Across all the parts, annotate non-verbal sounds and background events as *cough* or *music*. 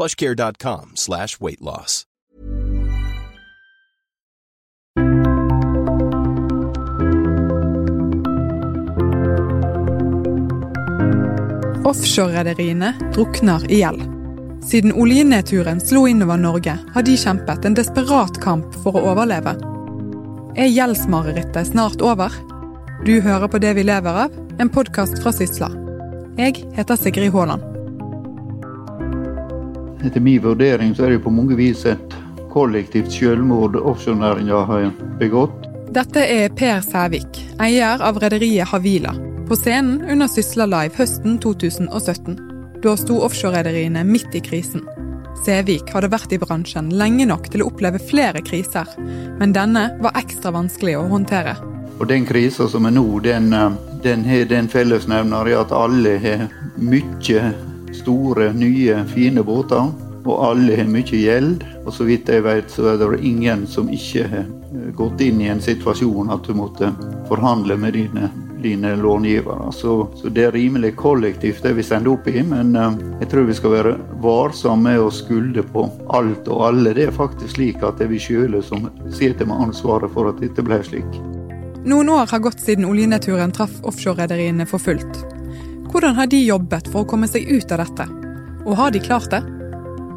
plushcare.com slash weight loss. Offshore-rederiene drukner i gjeld. Siden oljenedturen slo innover Norge, har de kjempet en desperat kamp for å overleve. Er gjeldsmarerittet snart over? Du hører på Det vi lever av, en podkast fra Sysla. Jeg heter Sigrid Haaland. Etter min vurdering så er det på mange vis et kollektivt selvmord offshorenæringa har begått. Dette er Per Sævik, eier av rederiet Havila, på scenen under Sysla Live høsten 2017. Da sto offshorerederiene midt i krisen. Sævik hadde vært i bransjen lenge nok til å oppleve flere kriser, men denne var ekstra vanskelig å håndtere. Og den krisa som er nå, den, har den den fellesnevner i at alle har mye store, nye, fine båter. Og alle har mye gjeld. Og så vidt jeg vet, så er det ingen som ikke har eh, gått inn i en situasjon at du måtte forhandle med dine, dine långivere. Så, så, det er rimelig kollektivt det vi sender opp i, men uh, jeg tror vi skal være varsomme med å skulde på alt og alle. Det er faktisk slik at det er vi sjøle som sitter med ansvaret for at dette ble slik. Noen år har gått siden oljenedturen traff offshorerederiene for fullt. Hvordan har de jobbet for å komme seg ut av dette? Og har de klart det?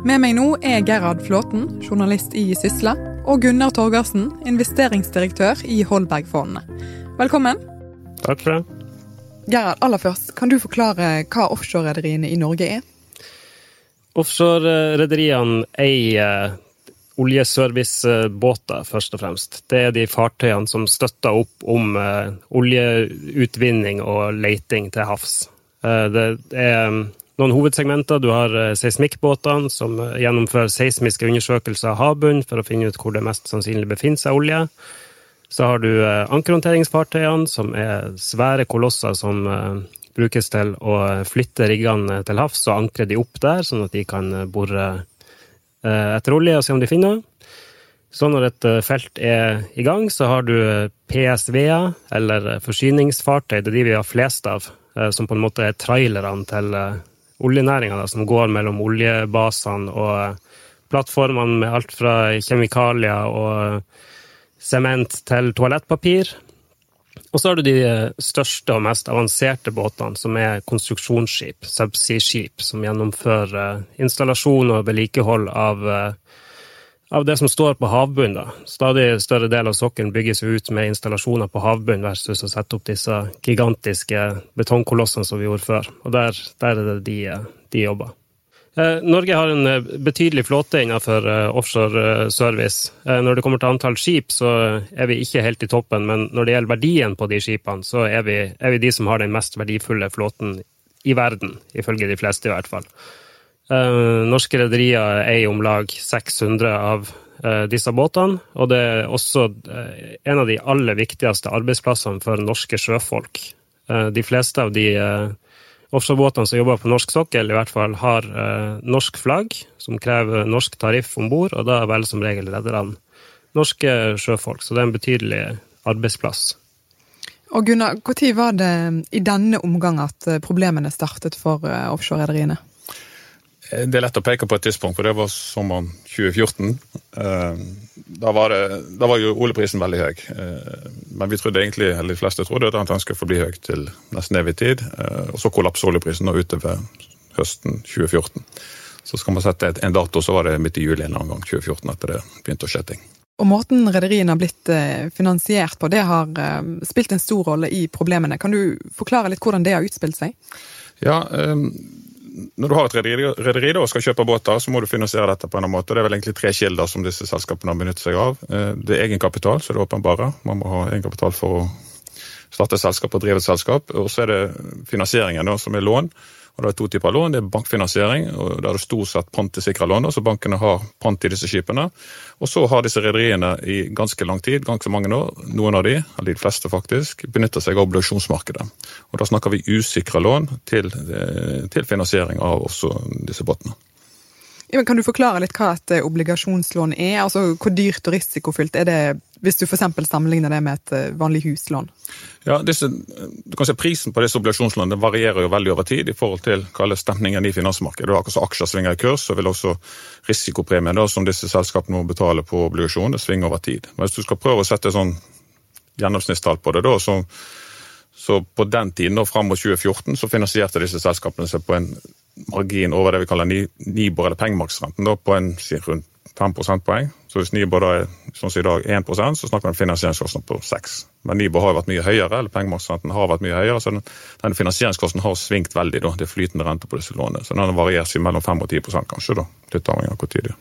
Med meg nå er Gerhard Flåten, journalist i Sysla, og Gunnar Torgersen, investeringsdirektør i Holbergfondene. Velkommen. Takk for det. Gerhard, aller først, kan du forklare hva offshorerederiene i Norge er? Offshorerederiene eier oljeservicebåter, først og fremst. Det er de fartøyene som støtter opp om uh, oljeutvinning og leiting til havs. Uh, det er noen hovedsegmenter. Du har uh, seismikkbåtene, som gjennomfører seismiske undersøkelser av havbunnen for å finne ut hvor det mest sannsynlig befinner seg olje. Så har du ankerhåndteringsfartøyene, som er svære kolosser som brukes til å flytte riggene til havs og ankre de opp der, sånn at de kan bore etter olje og se om de finner. Så når et felt er i gang, så har du PSV-er, eller forsyningsfartøy, det er de vi har flest av, som på en måte er trailerne til oljenæringa, som går mellom oljebasene og plattformene med alt fra kjemikalier og sement til toalettpapir. Og så har du de største og mest avanserte båtene, som er konstruksjonsskip, subsea-skip, som gjennomfører installasjon og vedlikehold av, av, det som står på havbunnen. Stadig større del av sokkelen bygges ut med installasjoner på havbunnen versus å sette opp disse gigantiske betongkolossene som vi gjorde før. Og der, der er det de, de jobber. Norge har en betydelig flåte innenfor offshore service. Når det kommer til antall skip, så er vi ikke helt i toppen, men når det gjelder verdien på de skipene, så er vi, er vi de som har den mest verdifulle flåten i verden, ifølge de fleste i hvert fall. Norske rederier eier om lag 600 av disse båtene, og det er også en av de aller viktigste arbeidsplassene for norske sjøfolk. De fleste av de offshorebåtene som jobber på norsk sokkel, i hvert fall har eh, norsk flagg, som krever norsk tariff om bord, og da er vel som regel rederne norske sjøfolk. Så det er en betydelig arbeidsplass. Og Gunnar, Når var det i denne omgang at problemene startet for offshorerederiene? Det er lett å peke på et tidspunkt, for det var sommeren 2014. Da var, det, da var jo oljeprisen veldig høy. Men vi trodde egentlig, eller de fleste trodde at den skulle forbli høy til nesten evig tid. Og så kollapset oljeprisen utover høsten 2014. Så skal man sette en dato, så var det midt i juli en eller annen gang 2014 etter det begynte å skje ting. Og måten rederiene har blitt eh, finansiert på, det har eh, spilt en stor rolle i problemene. Kan du forklare litt hvordan det har utspilt seg? Ja, når du har et rederi og skal kjøpe båter, så må du finansiere dette på en annen måte. Det er vel egentlig tre kilder som disse selskapene har benyttet seg av. Det er egenkapital, så det er åpenbare. Man må ha egenkapital for å starte et selskap og drive et selskap. Og så er det finansieringen, da, som er lån. Og Det er to typer lån. Det er bankfinansiering, og der er det stort sett pantesikra lån. så Bankene har pant i disse skipene. Og så har disse rederiene i ganske lang tid, ganske mange år, noen av de, eller de fleste faktisk, benytter seg av obligasjonsmarkedet. Og Da snakker vi usikra lån til, eh, til finansiering av også disse båtene. Ja, kan du forklare litt hva et eh, obligasjonslån er? Altså, Hvor dyrt og risikofylt er det, hvis du f.eks. sammenligner det med et eh, vanlig huslån? Ja, disse, Prisen på disse obligasjonslånene varierer jo veldig over tid i forhold til stemningen i finansmarkedet. Det akkurat som aksjer svinger i kurs, så vil også risikopremien da, som disse selskapene må betale på obligasjoner, svinge over tid. Men hvis du skal prøve å sette sånn gjennomsnittstall på det, da, så, så på den tiden, da, fram mot 2014, så finansierte disse selskapene seg på en margin over det vi kaller Nibor, eller pengemarkedsrenten, på en rundt 5 prosentpoeng. Så hvis Nibor da er sånn som i dag 1 så snakker vi om finansieringskostnad på 6 Men Nibor har jo vært mye høyere, eller pengemarkedsrenten har vært mye høyere, så den, den finansieringskosten har svingt veldig. da, Det er flytende rente på disse lånene. Så den varierer seg mellom 5 og 10 kanskje, da, litt avhengig av tid de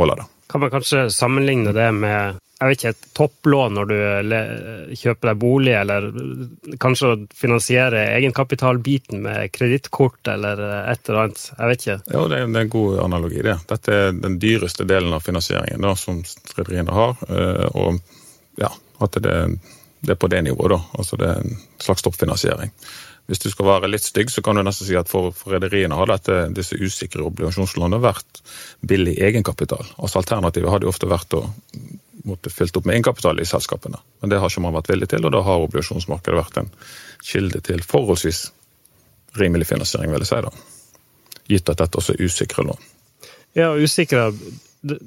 måler det. Kan man kanskje sammenligne det med jeg vet ikke, et topplån når du kjøper deg bolig, eller kanskje å finansiere egenkapitalbiten med kredittkort eller et eller annet. Jeg vet ikke. Ja, det er en god analogi, det. Dette er den dyreste delen av finansieringen da, som rederiene har. Eh, og ja, at det, det, er på det nivået, da. Altså det er en slags toppfinansiering. Hvis du skal være litt stygg, så kan du nesten si at for, for rederiene har dette, disse usikre obligasjonslånene vært billig egenkapital. Altså Alternativet hadde jo ofte vært å måtte fylt opp med egenkapital i selskapene. Men det har ikke man vært villig til, og da har obligasjonsmarkedet vært en kilde til forholdsvis rimelig finansiering, vil jeg si. da. Gitt at dette også er usikre lån. Ja, usikre det,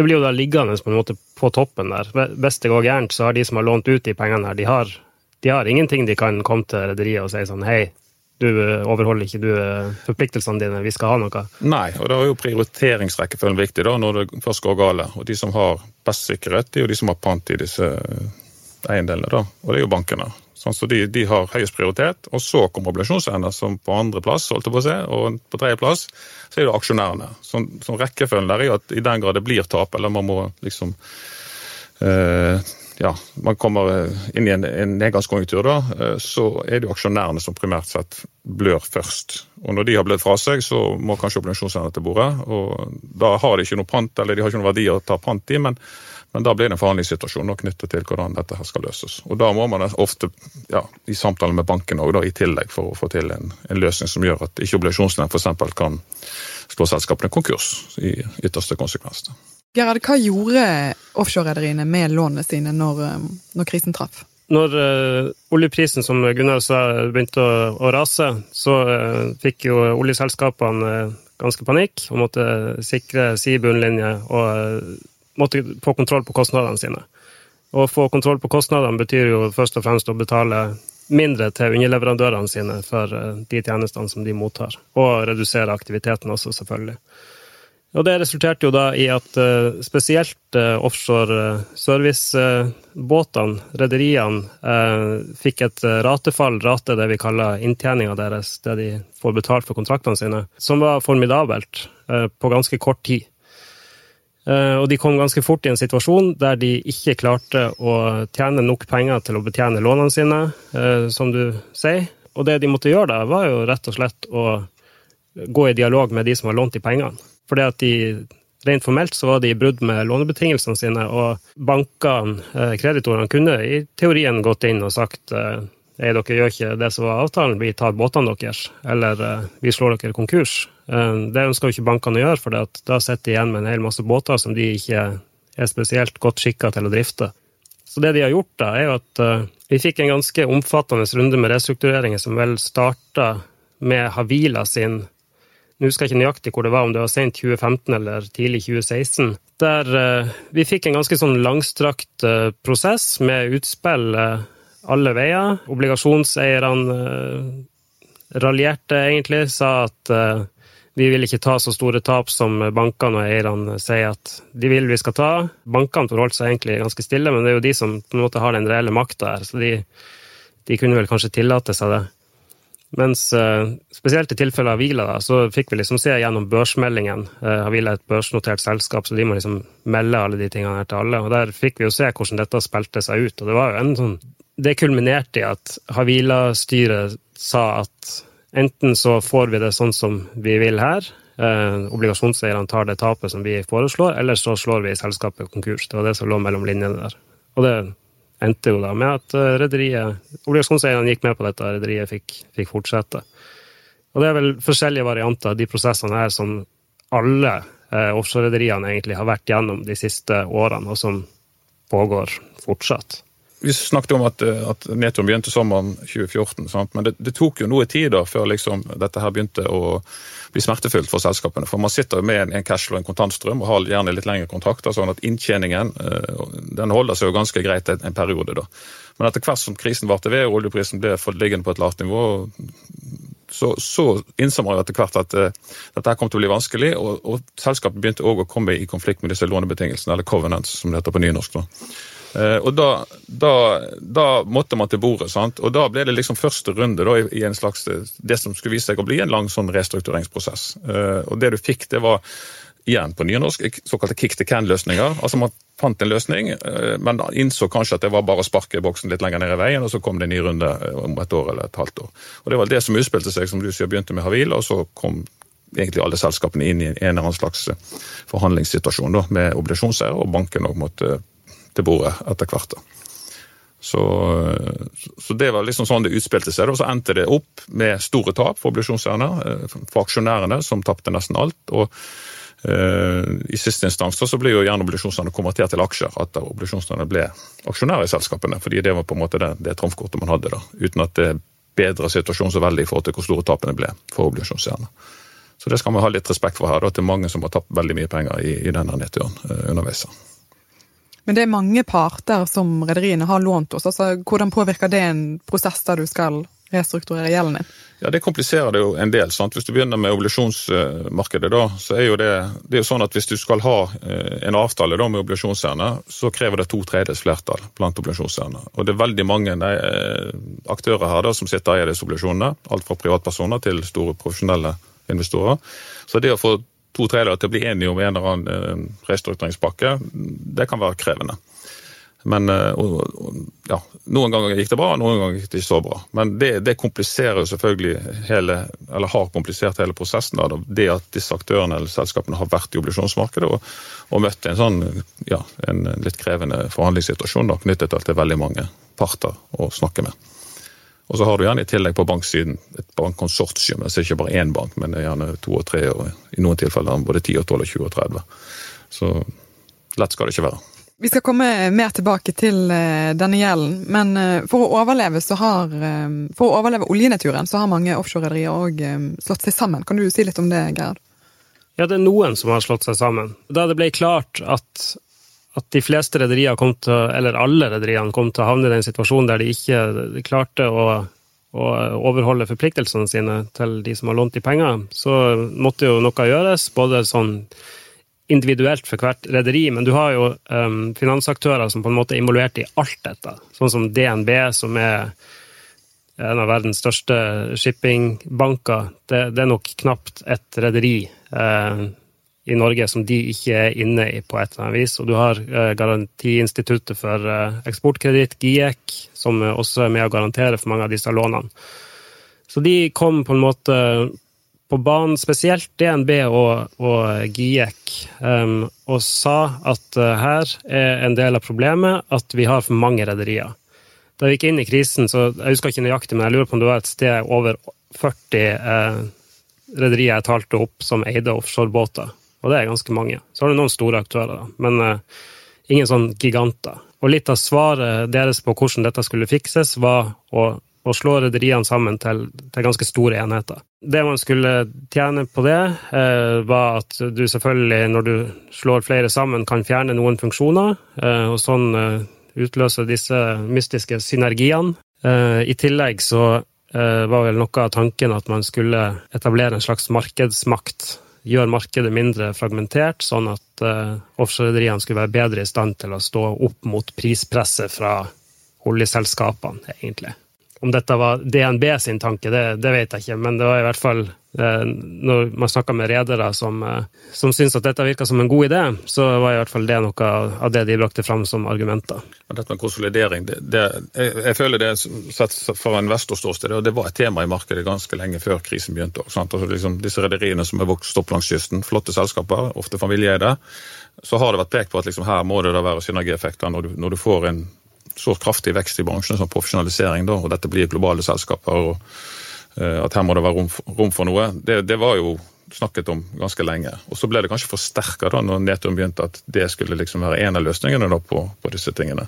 blir jo da liggende på en måte på toppen der. Hvis det går gærent, så har de som har lånt ut de pengene her, de har, de har ingenting de kan komme til rederiet og si sånn hei, du eh, overholder ikke du eh, forpliktelsene dine, vi skal ha noe. Nei, og da er jo prioriteringsrekkefølgen viktig da, når det først går gale. Og de som har best sikkerhet, det er jo de som har pant i disse eh, eiendelene, da. Og det er jo bankene. Sånn, så de, de, har høyest prioritet. Og så kommer obligasjonseierne som på andreplass, holdt jeg på å si, og på tredjeplass så er det aksjonærene. Sånn, sånn rekkefølgen der er jo at i den grad det blir tap, eller man må liksom eh, ja, man kommer eh, inn i en, en nedgangskonjunktur, da, eh, så er det jo aksjonærene som primært sett blør først. Og når de har blødd fra seg, så må kanskje obligasjonseierne til bordet. og Da har de ikke noe pant, eller de har ikke noe verdi å ta pant i, men, men da blir det en forhandlingssituasjon knyttet til hvordan dette her skal løses. Og Da må man ofte ja, i samtale med banken også, i tillegg for å få til en, en løsning som gjør at ikke obligasjonseierne f.eks. kan slå selskapene konkurs i ytterste konsekvens. Gerhard, hva gjorde offshorerederiene med lånene sine når, eh, når krisen traff? Når uh, oljeprisen som Gunnar sa, begynte å, å rase, så uh, fikk jo oljeselskapene uh, ganske panikk og måtte sikre si bunnlinje og måtte få kontroll på kostnadene sine. Å få kontroll på kostnadene betyr jo først og fremst å betale mindre til underleverandørene sine for de tjenestene som de mottar, og redusere aktiviteten også, selvfølgelig. Og det resulterte jo da i at uh, spesielt uh, offshore uh, servicebåtene, rederiene, fikk et ratefall, rate det vi kaller inntjeninga deres, det de får betalt for kontraktene sine, som var formidabelt på ganske kort tid. Og de kom ganske fort i en situasjon der de ikke klarte å tjene nok penger til å betjene lånene sine, som du sier. Og det de måtte gjøre da, var jo rett og slett å gå i dialog med de som har lånt de pengene. Fordi at de Rent formelt så var de i brudd med lånebetingelsene sine, og bankene, eh, kreditorene, kunne i teorien gått inn og sagt «Ei, Nei, dere gjør ikke det som var avtalen, vi tar båtene deres, eller eh, vi slår dere konkurs. Det ønsker jo ikke bankene å gjøre, for da sitter de igjen med en hel masse båter som de ikke er spesielt godt skikka til å drifte. Så det de har gjort, da, er jo at vi fikk en ganske omfattende runde med restruktureringer som vel starta med Havila sin nå husker jeg ikke nøyaktig hvor det var, om det var sent 2015 eller tidlig 2016. Der uh, vi fikk en ganske sånn langstrakt uh, prosess med utspill uh, alle veier. Obligasjonseierne raljerte egentlig, sa at vi vil ikke ta så store tap som bankene og eierne sier at de vil vi skal ta. Bankene forholdt seg egentlig ganske stille, men det er jo de som på en måte har den reelle makta her, så de, de, kunne vel kanskje tillate seg det. Mens uh, spesielt i tilfellet Havila, da, så fikk vi liksom se gjennom børsmeldingen. Uh, Havila er et børsnotert selskap, så de må liksom melde alle de tingene her til alle. Og der fikk vi jo se hvordan dette spilte seg ut. Og det var jo en sånn Det kulminerte i at Havila-styret sa at Enten så får vi det sånn som vi vil her, eh, obligasjonseierne tar det tapet som vi foreslår, eller så slår vi selskapet konkurs. Det var det som lå mellom linjene der. Og det endte jo da med at eh, rederiet Obligasjonseierne gikk med på dette, rederiet fikk, fikk, fortsette. Og det er vel forskjellige varianter av de prosessene her som alle eh, offshorerederiene egentlig har vært gjennom de siste årene, og som pågår fortsatt vi snakket om at, at nedturen begynte sommeren 2014, sant? men det, det, tok jo noe tid da før liksom dette her begynte å bli smertefullt for selskapene. For man sitter jo med en cashflow, en kontantstrøm, og har gjerne litt lengre kontrakter, sånn at inntjeningen eh, den holder seg jo ganske greit en, periode. da. Men etter hvert som krisen varte ved og oljeprisen ble liggende på et lavt nivå, så, så innså man etter hvert at uh, dette kom til å bli vanskelig, og, og selskapet begynte òg å komme i konflikt med disse lånebetingelsene, eller covenants, som det heter på nynorsk. da. Eh, og da, da, da, måtte man til bordet. sant? Og da ble det liksom første runde da, i, en slags, det som skulle vise seg å bli en lang sånn restruktureringsprosess. Eh, og det du fikk, det var igjen på nynorsk såkalte kick to can-løsninger. Altså Man fant en løsning, eh, men innså kanskje at det var bare å sparke boksen litt lenger ned i veien, og så kom det en ny runde om et år eller et halvt år. Og Det var det som utspilte seg, som du sier, begynte med Havil, og så kom egentlig alle selskapene inn i en eller annen slags forhandlingssituasjon da, med obligasjonseiere, og banken måtte til bordet etter hvert. Så, så, det var liksom sånn det utspilte seg. Og så endte det opp med store tap for obligasjonseierne, eh, for aksjonærene, som tapte nesten alt. og uh, I siste instans så ble jo gjerne obligasjonseierne konvertert til aksjer. At obligasjonseierne ble aksjonærer i selskapene, fordi det var på en måte det, det trumfkortet man hadde. da, Uten at det bedra situasjonen så veldig i forhold til hvor store tapene ble for obligasjonseierne. Så det skal vi ha litt respekt for her. da, til mange som har tapt veldig mye penger i, i denne nedturen underveis. Men det er mange parter som rederiene har lånt hos. Altså, hvordan påvirker det en prosess der du skal restrukturere gjelden din? Ja, Det kompliserer det jo en del. sant? Hvis du begynner med obligasjonsmarkedet, da, så er jo det, det er jo sånn at hvis du skal ha eh, en avtale da med obligasjonseierne, så krever det to tredjedels flertall blant obligasjonseierne. Og det er veldig mange nei, eh, aktører her da, som sitter eier disse obligasjonene. Alt fra privatpersoner til store profesjonelle investorer. Så det å få to tredjedeler til å bli enige om en eller annen eh, restruktureringspakke, det kan være krevende. Men eh, ja, Noen ganger gikk det bra, noen ganger gikk det ikke så bra. Men det, det kompliserer selvfølgelig hele, eller har komplisert hele prosessen. Da, det at disse aktørene eller selskapene har vært i obligasjonsmarkedet og, og møtt en sånn, ja, en litt krevende forhandlingssituasjon da, knyttet til at det er veldig mange parter å snakke med. Og så har du gjerne i tillegg på banksiden et bankkonsortium. Det er ikke bare én bank, men det er gjerne to og tre, og i noen tilfeller både 10 og 12 og 20 og 30. Så lett skal det ikke være. Vi skal komme mer tilbake til eh, denne gjelden, men eh, for å overleve så har eh, For å overleve oljenedturen så har mange offshorerederier òg slått seg sammen. Kan du si litt om det, Gerd? Ja, det er noen som har slått seg sammen. Da det ble klart at at de fleste rederier eller alle rederiene kom til å havne i den situasjonen der de ikke klarte å, å, overholde forpliktelsene sine til de som har lånt de penger, så måtte jo noe gjøres. Både sånn individuelt for hvert rederi, men du har jo um, finansaktører som på en måte er involvert i alt dette. Sånn som DNB, som er en av verdens største shippingbanker. Det, det er nok knapt et rederi eh, i Norge som de ikke er inne i på et eller annet vis. Og du har eh, Garantiinstituttet for eh, eksportkreditt, GIEK, som også er med å garantere for mange av disse lånene. Så de kom på en måte på banen, spesielt DNB og, og GIEK, um, og sa at her er en del av problemet at vi har for mange rederier. Da vi gikk inn i krisen, så jeg husker ikke nøyaktig, men jeg lurer på om det var et sted over 40 uh, rederier jeg talte opp som eide offshorebåter. Og det er ganske mange. Så har du noen store aktører, da. men uh, ingen sånn giganter. Og litt av svaret deres på hvordan dette skulle fikses, var å, å slå rederiene sammen til, til, ganske store enheter. Det man skulle tjene på det, uh, var at du selvfølgelig, når du slår flere sammen, kan fjerne noen funksjoner, uh, og sånn utløse disse mystiske synergiene. I tillegg så var vel noe av tanken at man skulle etablere en slags markedsmakt. Gjøre markedet mindre fragmentert, sånn at uh, offshorerederiene skulle være bedre i stand til å stå opp mot prispresset fra oljeselskapene, egentlig. Om dette var DNB sin tanke, det, det, vet jeg ikke, men det var i hvert fall eh, Når man snakka med redere som, eh, som syntes at dette virka som en god idé, så var i hvert fall det noe av det de brakte fram som argumenter. Dette med konsolidering, det, det, jeg, jeg, føler det sett fra investorståsted, og det var et tema i markedet ganske lenge før krisen begynte. Altså, liksom, disse rederiene som er vokst opp langs kysten, flotte selskaper, ofte familieeide, så har det vært pekt på at liksom, her må det da være synergieffekter når når du får en så kraftig vekst i bransjen som profesjonalisering, da, og dette blir globale selskaper, og at her må det være rom, rom for noe, det, det, var jo snakket om ganske lenge. Og så ble det kanskje forsterka når nedturen begynte at det skulle liksom være en av løsningene på, på disse tingene.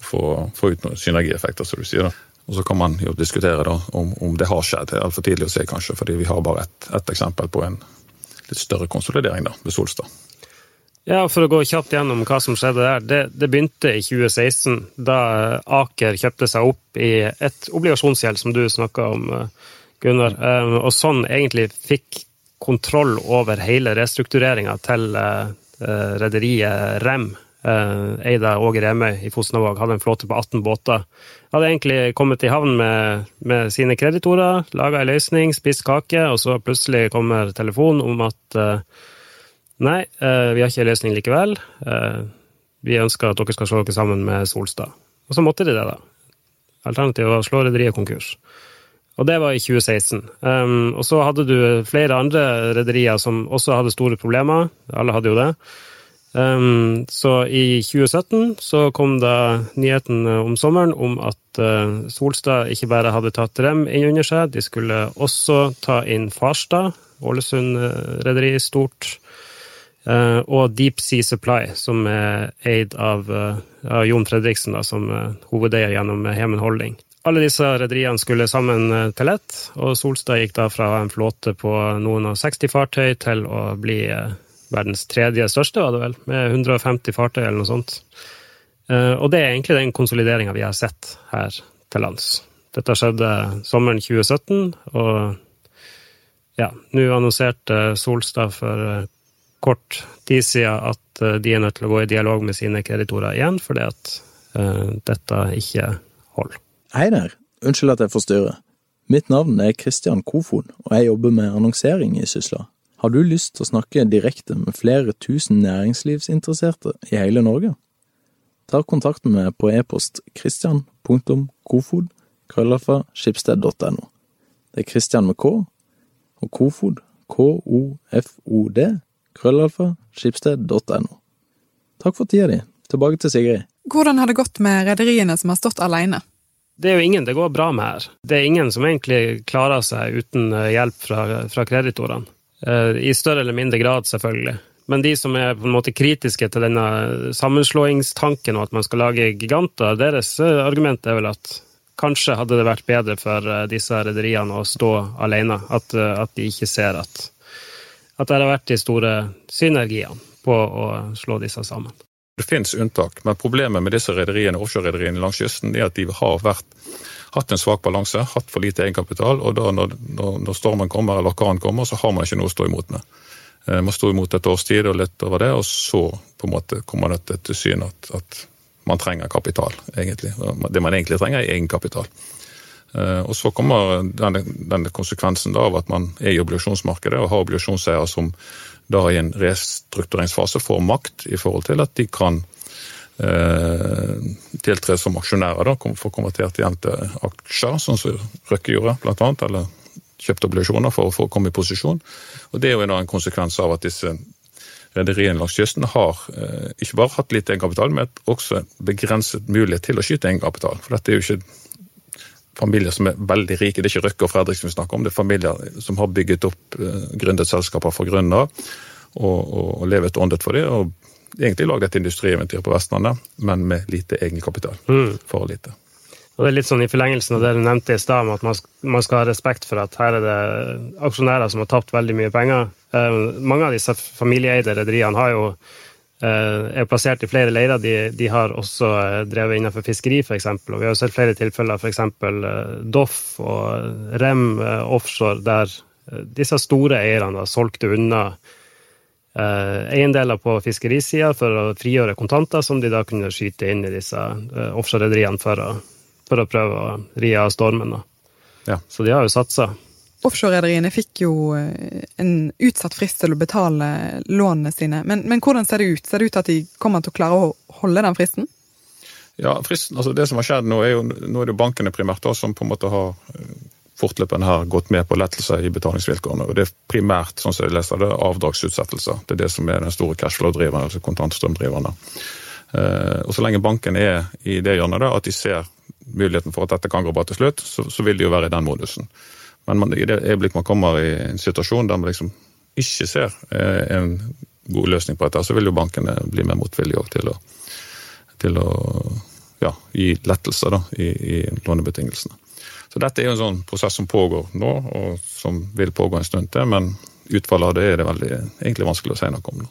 Få, få ut noen synergieffekter, som du sier. da. Og så kan man jo diskutere da om, om det har skjedd. Det er altfor tidlig å se, kanskje, fordi vi har bare ett et eksempel på en litt større konsolidering da, ved Solstad. Ja, For å gå kjapt gjennom hva som skjedde der. Det, det, begynte i 2016, da Aker kjøpte seg opp i et obligasjonsgjeld, som du snakka om, eh, Gunnar. Eh, og sånn egentlig fikk kontroll over hele restruktureringa til eh, rederiet Rem. Eid av Åge Remøy i Fosnavåg. Hadde en flåte på 18 båter. Hadde egentlig kommet i havn med, med sine kreditorer, laga ei løsning, spist kake, og så plutselig kommer telefonen om at Nei, eh, vi har ikke ei løsning likevel. Eh, vi ønsker at dere skal slå dere sammen med Solstad. Og så måtte de det, da. Alternativet var å slå rederiet konkurs. Og det var i 2016. Um, og så hadde du flere andre rederier som også hadde store problemer. Alle hadde jo det. Um, så i 2017 så kom da nyheten om sommeren om at uh, Solstad ikke bare hadde tatt Rem inn under seg, de skulle også ta inn Farstad, Ålesund-rederi, stort Uh, og Deep Sea Supply, som er eid av, uh, av Jon Fredriksen da, som hovedeier gjennom Hemen Holding. Alle disse rederiene skulle sammen til ett, og Solstad gikk da fra en flåte på noen og 60 fartøy til å bli verdens tredje største, var det vel, med 150 fartøy eller noe sånt. Og det er egentlig den konsolideringa vi har sett her til lands. Dette skjedde sommeren 2017, og ja, nå annonserte Solstad for kort tid siden at eh, de er nødt til å gå i dialog med sine kreditorer igjen, fordi at dette ikke holder. Hei der, unnskyld at jeg forstyrrer. Mitt navn er Christian Kofod, og jeg jobber med annonsering i Sysla. Har du lyst til å snakke direkte med flere tusen næringslivsinteresserte i hele Norge? Ta kontakt med meg på e-post christian.kofod krøllafa skipsted.no. Det er Christian med K, og Kofod, K-O-F-O-D, krøllalfa skipsted.no. Takk for tida di. Tilbake til Sigrid. Hvordan har det gått med rederiene som har stått alene? Det er jo ingen det går bra med her. Det er ingen som egentlig klarer seg uten eh, hjelp fra, fra kreditorene. Eh, I større eller mindre grad, selvfølgelig. Men de som er på en måte kritiske til denne sammenslåingstanken og at man skal lage giganter, deres eh, argument er vel at kanskje hadde det vært bedre for disse rederiene å stå alene. At, at de ikke ser at at det har vært de store synergiene på å slå disse sammen. Det finnes unntak, men problemet med disse rederiene, offshorerederiene langs kysten er at de har vært, hatt en svak balanse, hatt for lite egenkapital. og da når, når, stormen kommer eller orkanen kommer, så har man ikke noe å stå imot med. Eh, man står imot et års tid og litt over det, og så på en måte kommer det til syne at, at man trenger kapital, egentlig. Det man egentlig trenger, er egenkapital. Eh, og Så kommer denne, denne konsekvensen av at man er i obligasjonsmarkedet og har obligasjonseiere som da i en restruktureringsfase får makt i forhold til at de kan eh, tiltre som aksjonærer. da, Få konvertert igjen til aksjer, sånn som Røkke gjorde, blant annet, eller kjøpte obligasjoner for, for å komme i posisjon. Og Det er jo en konsekvens av at disse rederiene langs kysten har eh, ikke bare hatt lite egenkapital, men også begrenset mulighet til å skyte egenkapital. For dette er jo ikke familier som er veldig rike. Det er ikke Røkke og Fredriksen vi snakker om, det er familier som har bygget opp uh, gründet selskaper grunnen av og, og, og levet åndet for det. og Egentlig lagd et industrieventyr på Vestlandet, men med lite egenkapital. Mm. For lite. Og det er litt sånn I forlengelsen av det du nevnte i stad, at man skal, man skal, ha respekt for at her er det aksjonærer som har tapt veldig mye penger. Eh, mange av disse familieeide rederiene har jo er plassert i flere leirer. De, de har også drevet innenfor fiskeri, f.eks. Og vi har sett flere tilfeller, f.eks. Doff og Rem offshore, der disse store eierne solgte unna eiendeler på fiskerisida for å frigjøre kontanter, som de da kunne skyte inn i disse offshore-rederiene for, for, å prøve å ri av stormen. Ja. Så de har jo satsa. Offshorerederiene fikk jo eh, en utsatt frist til å betale lånene sine. Men, men, hvordan ser det ut? Ser det ut at de kommer til å klare å holde den fristen? Ja, fristen, altså Det som har skjedd nå, er jo, nå er det jo bankene primært da, som på en måte har eh, fortløpende har gått med på lettelser i betalingsvilkårene. og Det er primært sånn som jeg leser det, avdragsutsettelser. Det er det som er den store cashflow-driveren, altså kontantstrømdriverne. Eh, og Så lenge banken er i det hjørnet, da, at de ser muligheten for at dette kan gå bra til slutt, så, så vil de jo være i den modusen. Men i det øyeblikk man kommer i en situasjon der man liksom ikke ser eh, en god løsning på dette, så vil jo bankene bli mer motvillige til å, til å ja, gi lettelser da, i, i, lånebetingelsene. Så dette er jo en sånn prosess som pågår nå, og som vil pågå en stund til. Men utfallet av det er det veldig, egentlig vanskelig å si noe om nå.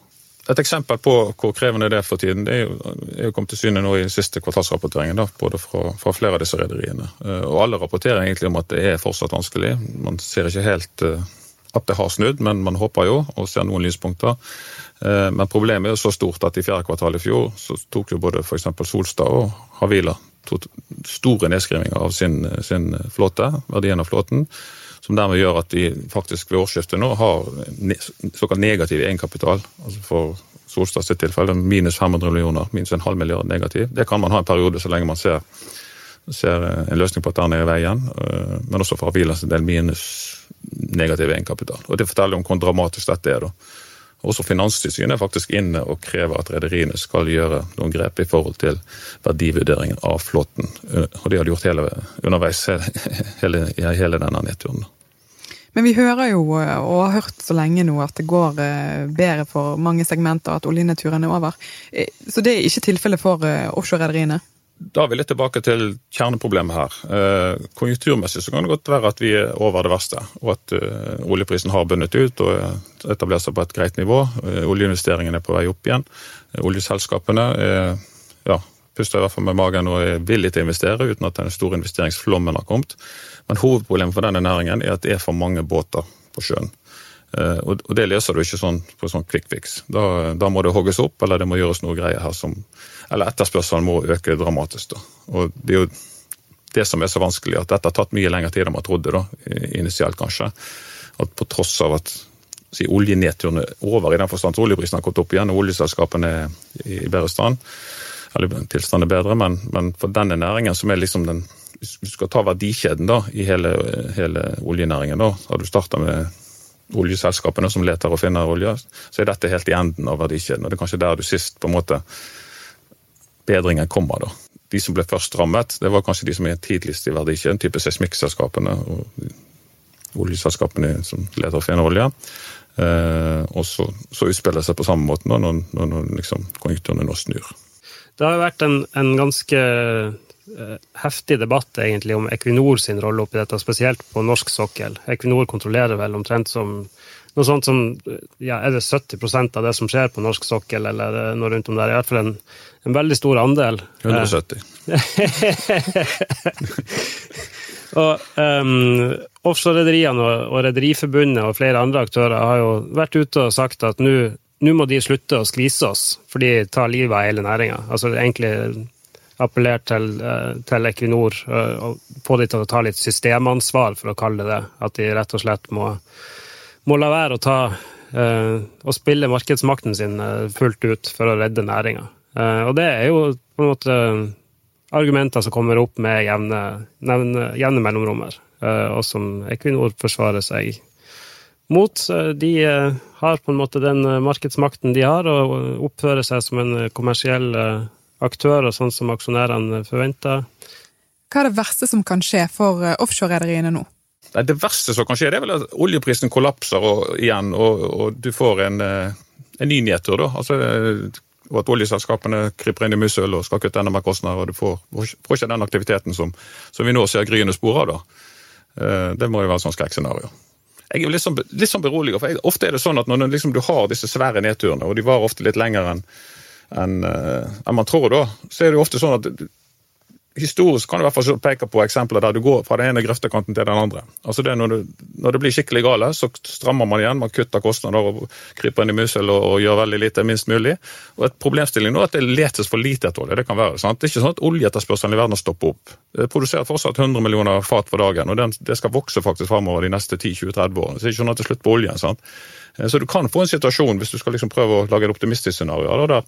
Et eksempel på hvor krevende det er for tiden, det er jo, jo kommet til syne nå i siste kvartalsrapporteringen, da, både fra, fra, flere av disse rederiene. Eh, og alle rapporterer egentlig om at det er fortsatt vanskelig. Man ser ikke helt uh, at det har snudd, men man håper jo og ser noen lyspunkter. Uh, men problemet er jo så stort at i fjerde kvartal i fjor så tok jo både f.eks. Solstad og Havila store nedskrivinger av sin, sin flåte, verdien av flåten som dermed gjør at de faktisk ved årsskiftet nå har såkalt negativ egenkapital. altså For Solstad sitt tilfelle minus 500 millioner, minus en halv milliard negativ. Det kan man ha en periode så lenge man ser, ser en løsning på at den er i veien. Øh, men også for Avilas del minus negativ egenkapital. Og Det forteller om hvor dramatisk dette er. da. Også Finanstilsynet er faktisk inne og krever at rederiene skal gjøre noen grep i forhold til verdivurderingen av flåten. Og det har de gjort hele, underveis hele, hele denne nedturen. Men vi hører jo, eh, og har hørt så lenge nå, at det går eh, bedre for mange segmenter, at oljenedturen er over. Eh, så det er ikke tilfellet for offshorerederiene? Da er vi litt tilbake til kjerneproblemet her. Konjunkturmessig så kan det godt være at vi er over det verste, og at oljeprisen har bundet ut og etablert seg på et greit nivå. Oljeinvesteringene er på vei opp igjen. Oljeselskapene ja, puster i hvert fall med magen og er villige til å investere uten at den store investeringsflommen har kommet. Men hovedproblemet for denne næringen er at det er for mange båter på sjøen. Eh, og det leser du ikke sånn på sånn quick fix. Da, da, må det hogges opp, eller det må gjøres noe greier her som Eller etterspørselen må øke dramatisk. Da. Og det er jo det som er så vanskelig, at dette har tatt mye lengre tid enn man trodde, da, initialt kanskje. At på tross av at si, oljenedturen er over, i den forstand at oljeprisen har gått opp igjen og oljeselskapene er i bedre stand, eller tilstanden er bedre, men, men for denne næringen, som er liksom den hvis du skal ta verdikjeden da, i hele, hele oljenæringen, da, har du starta med oljeselskapene som leter og finner olje, så er dette helt i enden av verdikjeden. og Det er kanskje der du sist på en måte bedringen kommer. da. De som ble først rammet, det var kanskje de som er tidligst i verdikjeden, type seismikkselskapene og oljeselskapene som leter og finner olje. Eh, og så, så utspiller det seg på samme måte når, når, når liksom, konjunkturene nå snur. Det har vært en, en ganske heftig debatt egentlig om Equinor sin rolle oppi dette, spesielt på norsk sokkel. Equinor kontrollerer vel omtrent som noe sånt som ja, Er det 70% av det som skjer på norsk sokkel, eller noe rundt om der? I hvert fall en, en veldig stor andel. 170. og um, *laughs* Offshorerederiene og, og Rederiforbundet og flere andre aktører har jo vært ute og sagt at nå må de slutte å skvise oss, for de tar livet av hele næringa. Altså egentlig appellert til, eh, til, Equinor eh, og få de til å ta litt systemansvar, for å kalle det det. At de rett og slett må, må la være å ta og å spille markedsmakten sin fullt ut for å redde næringa. Og det er jo på en måte argumenter som kommer opp med jevne, jevne uh, og som Equinor forsvarer seg mot. De har på en måte den markedsmakten de har, og oppfører seg som en kommersiell aktører, sånn som aksjonærene forventer. Hva er det verste som kan skje for eh, offshorerederiene nå? Det verste som kan skje, det er vel at oljeprisen kollapser og, igjen, og, og, du får en, eh, en ny nedtur. da. Altså, og at oljeselskapene kryper inn i mussøl og skal kutte enda mer kostnader. og Du får, får ikke den aktiviteten som, som, vi nå ser gryende spor av. da. Eh, det må jo være et sånt skrekkscenario. Jeg er litt sånn, litt sånn beroliget, for jeg, ofte er det sånn at når liksom, du har disse svære nedturene, og de varer ofte litt lenger enn enn en man tror, da. Så er det jo ofte sånn at historisk kan du i hvert fall peke på eksempler der du går fra den ene grøftekanten til den andre. Altså det når, du, når det blir skikkelig gale, så strammer man igjen, man kutter kostnader og kryper inn i musel og, og, gjør veldig lite minst mulig. Og Et problemstilling nå er at det letes for lite etter olje. Det kan være, sant? Det er ikke sånn at oljeetterspørselen i verden stopper opp. Det produserer fortsatt 100 millioner fat for dagen, og den, det skal vokse faktisk framover de neste 10-20-30 årene. Så det er ikke sånn at det er slutt på oljen. sant? Så du kan få en situasjon, hvis du skal liksom prøve å lage et optimistisk scenario, der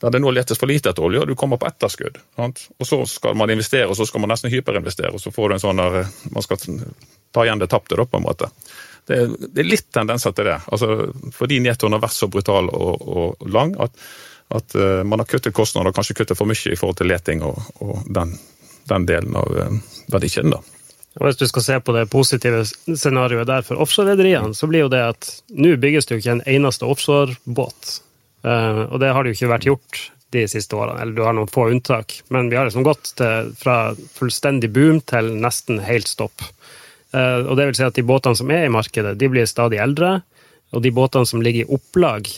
der det nå letes for lite etter olje, og du kommer på etterskudd. Sant? Og så skal man investere, og så skal man nesten hyperinvestere, og så får du en sånn der eh, Man skal ta igjen det tapte, da, på en måte. Det, det, er litt tendenser til det. Altså, fordi nedturen har vært så brutal og, og lang at, at uh, man har kuttet kostnader, og kanskje kuttet for mye i forhold til leting og, og den, den, delen av verdikjeden. da. Og Hvis du skal se på det positive scenarioet der for offshorerederiene, så blir jo det at nå bygges det jo ikke en eneste offshorebåt Uh, og det har det jo ikke vært gjort de siste årene, eller du har noen få unntak. Men vi har liksom gått til, fra fullstendig boom til nesten helt stopp. Uh, og det vil si at de båtene som er i markedet, de blir stadig eldre. Og de båtene som ligger i opplag,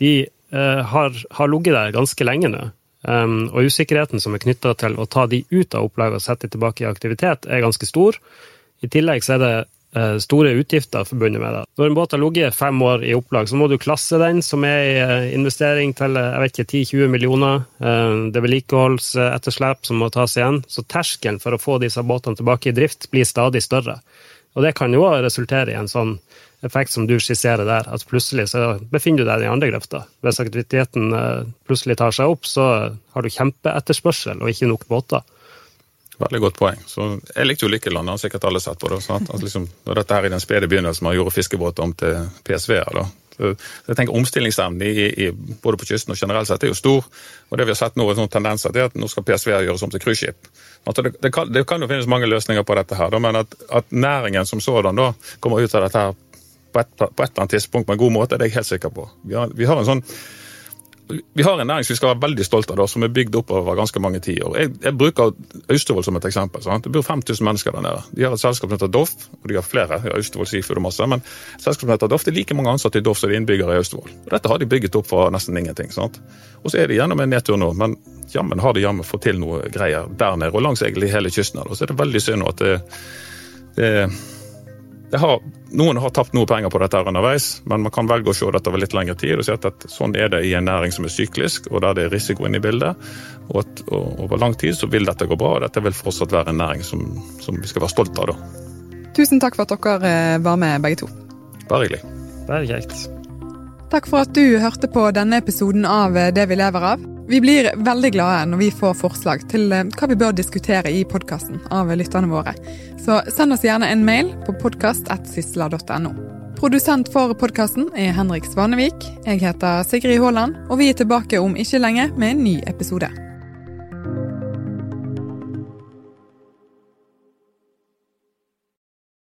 de uh, har, har ligget der ganske lenge nå. Um, og usikkerheten som er knytta til å ta de ut av opplaget og sette de tilbake i aktivitet, er ganske stor. I tillegg så er det uh, store utgifter forbundet med det. Når en båt har ligget fem år i opplag, så må du klasse den, som er i eh, investering til eh, jeg vet ikke, 10-20 millioner. Det er vedlikeholdsetterslep som må tas igjen. Så terskelen for å få disse båtene tilbake i drift blir stadig større. Og det kan jo resultere i en sånn effekt som du skisserer der, at plutselig så befinner du deg i den andre grøfta. Hvis aktiviteten plutselig tar seg opp, så har du kjempeetterspørsel og ikke nok båter. Veldig godt poeng. Så Jeg likte jo Lykkeland, har sikkert alle sett på det. Sånn at, at liksom, når dette her i den spede begynnelsen man gjorde fiskebåter om til PSV-er. Jeg tenker Omstillingsevnen i, i, både på kysten og generelt sett er jo stor. og det vi har sett nå sånne tendenser til at nå skal PSV gjøres om til cruiseskip. Altså det, det, det, kan jo finnes mange løsninger på dette, her, da, men at, at, næringen som sådan da kommer ut av dette her på et, på et eller annet tidspunkt på en god måte, det er jeg helt sikker på. Vi har, vi har en sånn vi har en næring som vi skal være veldig stolt av, da, som er bygd opp over ganske mange tiår. Jeg, jeg bruker Austevoll som et eksempel. Sant? Det bor 5000 mennesker der nede. De har et selskap som heter Doff, og de har flere. Ja, Austevoll Seafood og masse, men et selskap som heter Doff, det er like mange ansatte i Doff som det er innbyggere i Austevoll. Dette har de bygget opp for nesten ingenting. sant? Og så er de gjennom en nedtur nå, men jammen har de jammen fått til noe greier der nede, og langs egentlig hele kysten. her. Så er det veldig synd at det, det har, noen har tapt noe penger på dette underveis, men man kan velge å se dette over litt lengre tid og si at sånn er det i en næring som er syklisk, og der det er risiko inne i bildet. Og, at, og over lang tid så vil dette gå bra, og dette vil fortsatt være en næring som, som vi skal være stolt av. da. Tusen takk for at dere eh, var med, begge to. Bare hyggelig. Bare kjekt. Takk for at du hørte på denne episoden av eh, Det vi lever av. Vi blir veldig glade når vi får forslag til eh, hva vi bør diskutere i podkasten av lytterne våre. Så send oss gjerne en mail på podkast.sysla.no. Produsent for podkasten er Henrik Svanevik. Jeg heter Sigrid Haaland, og vi er tilbake om ikke lenge med en ny episode.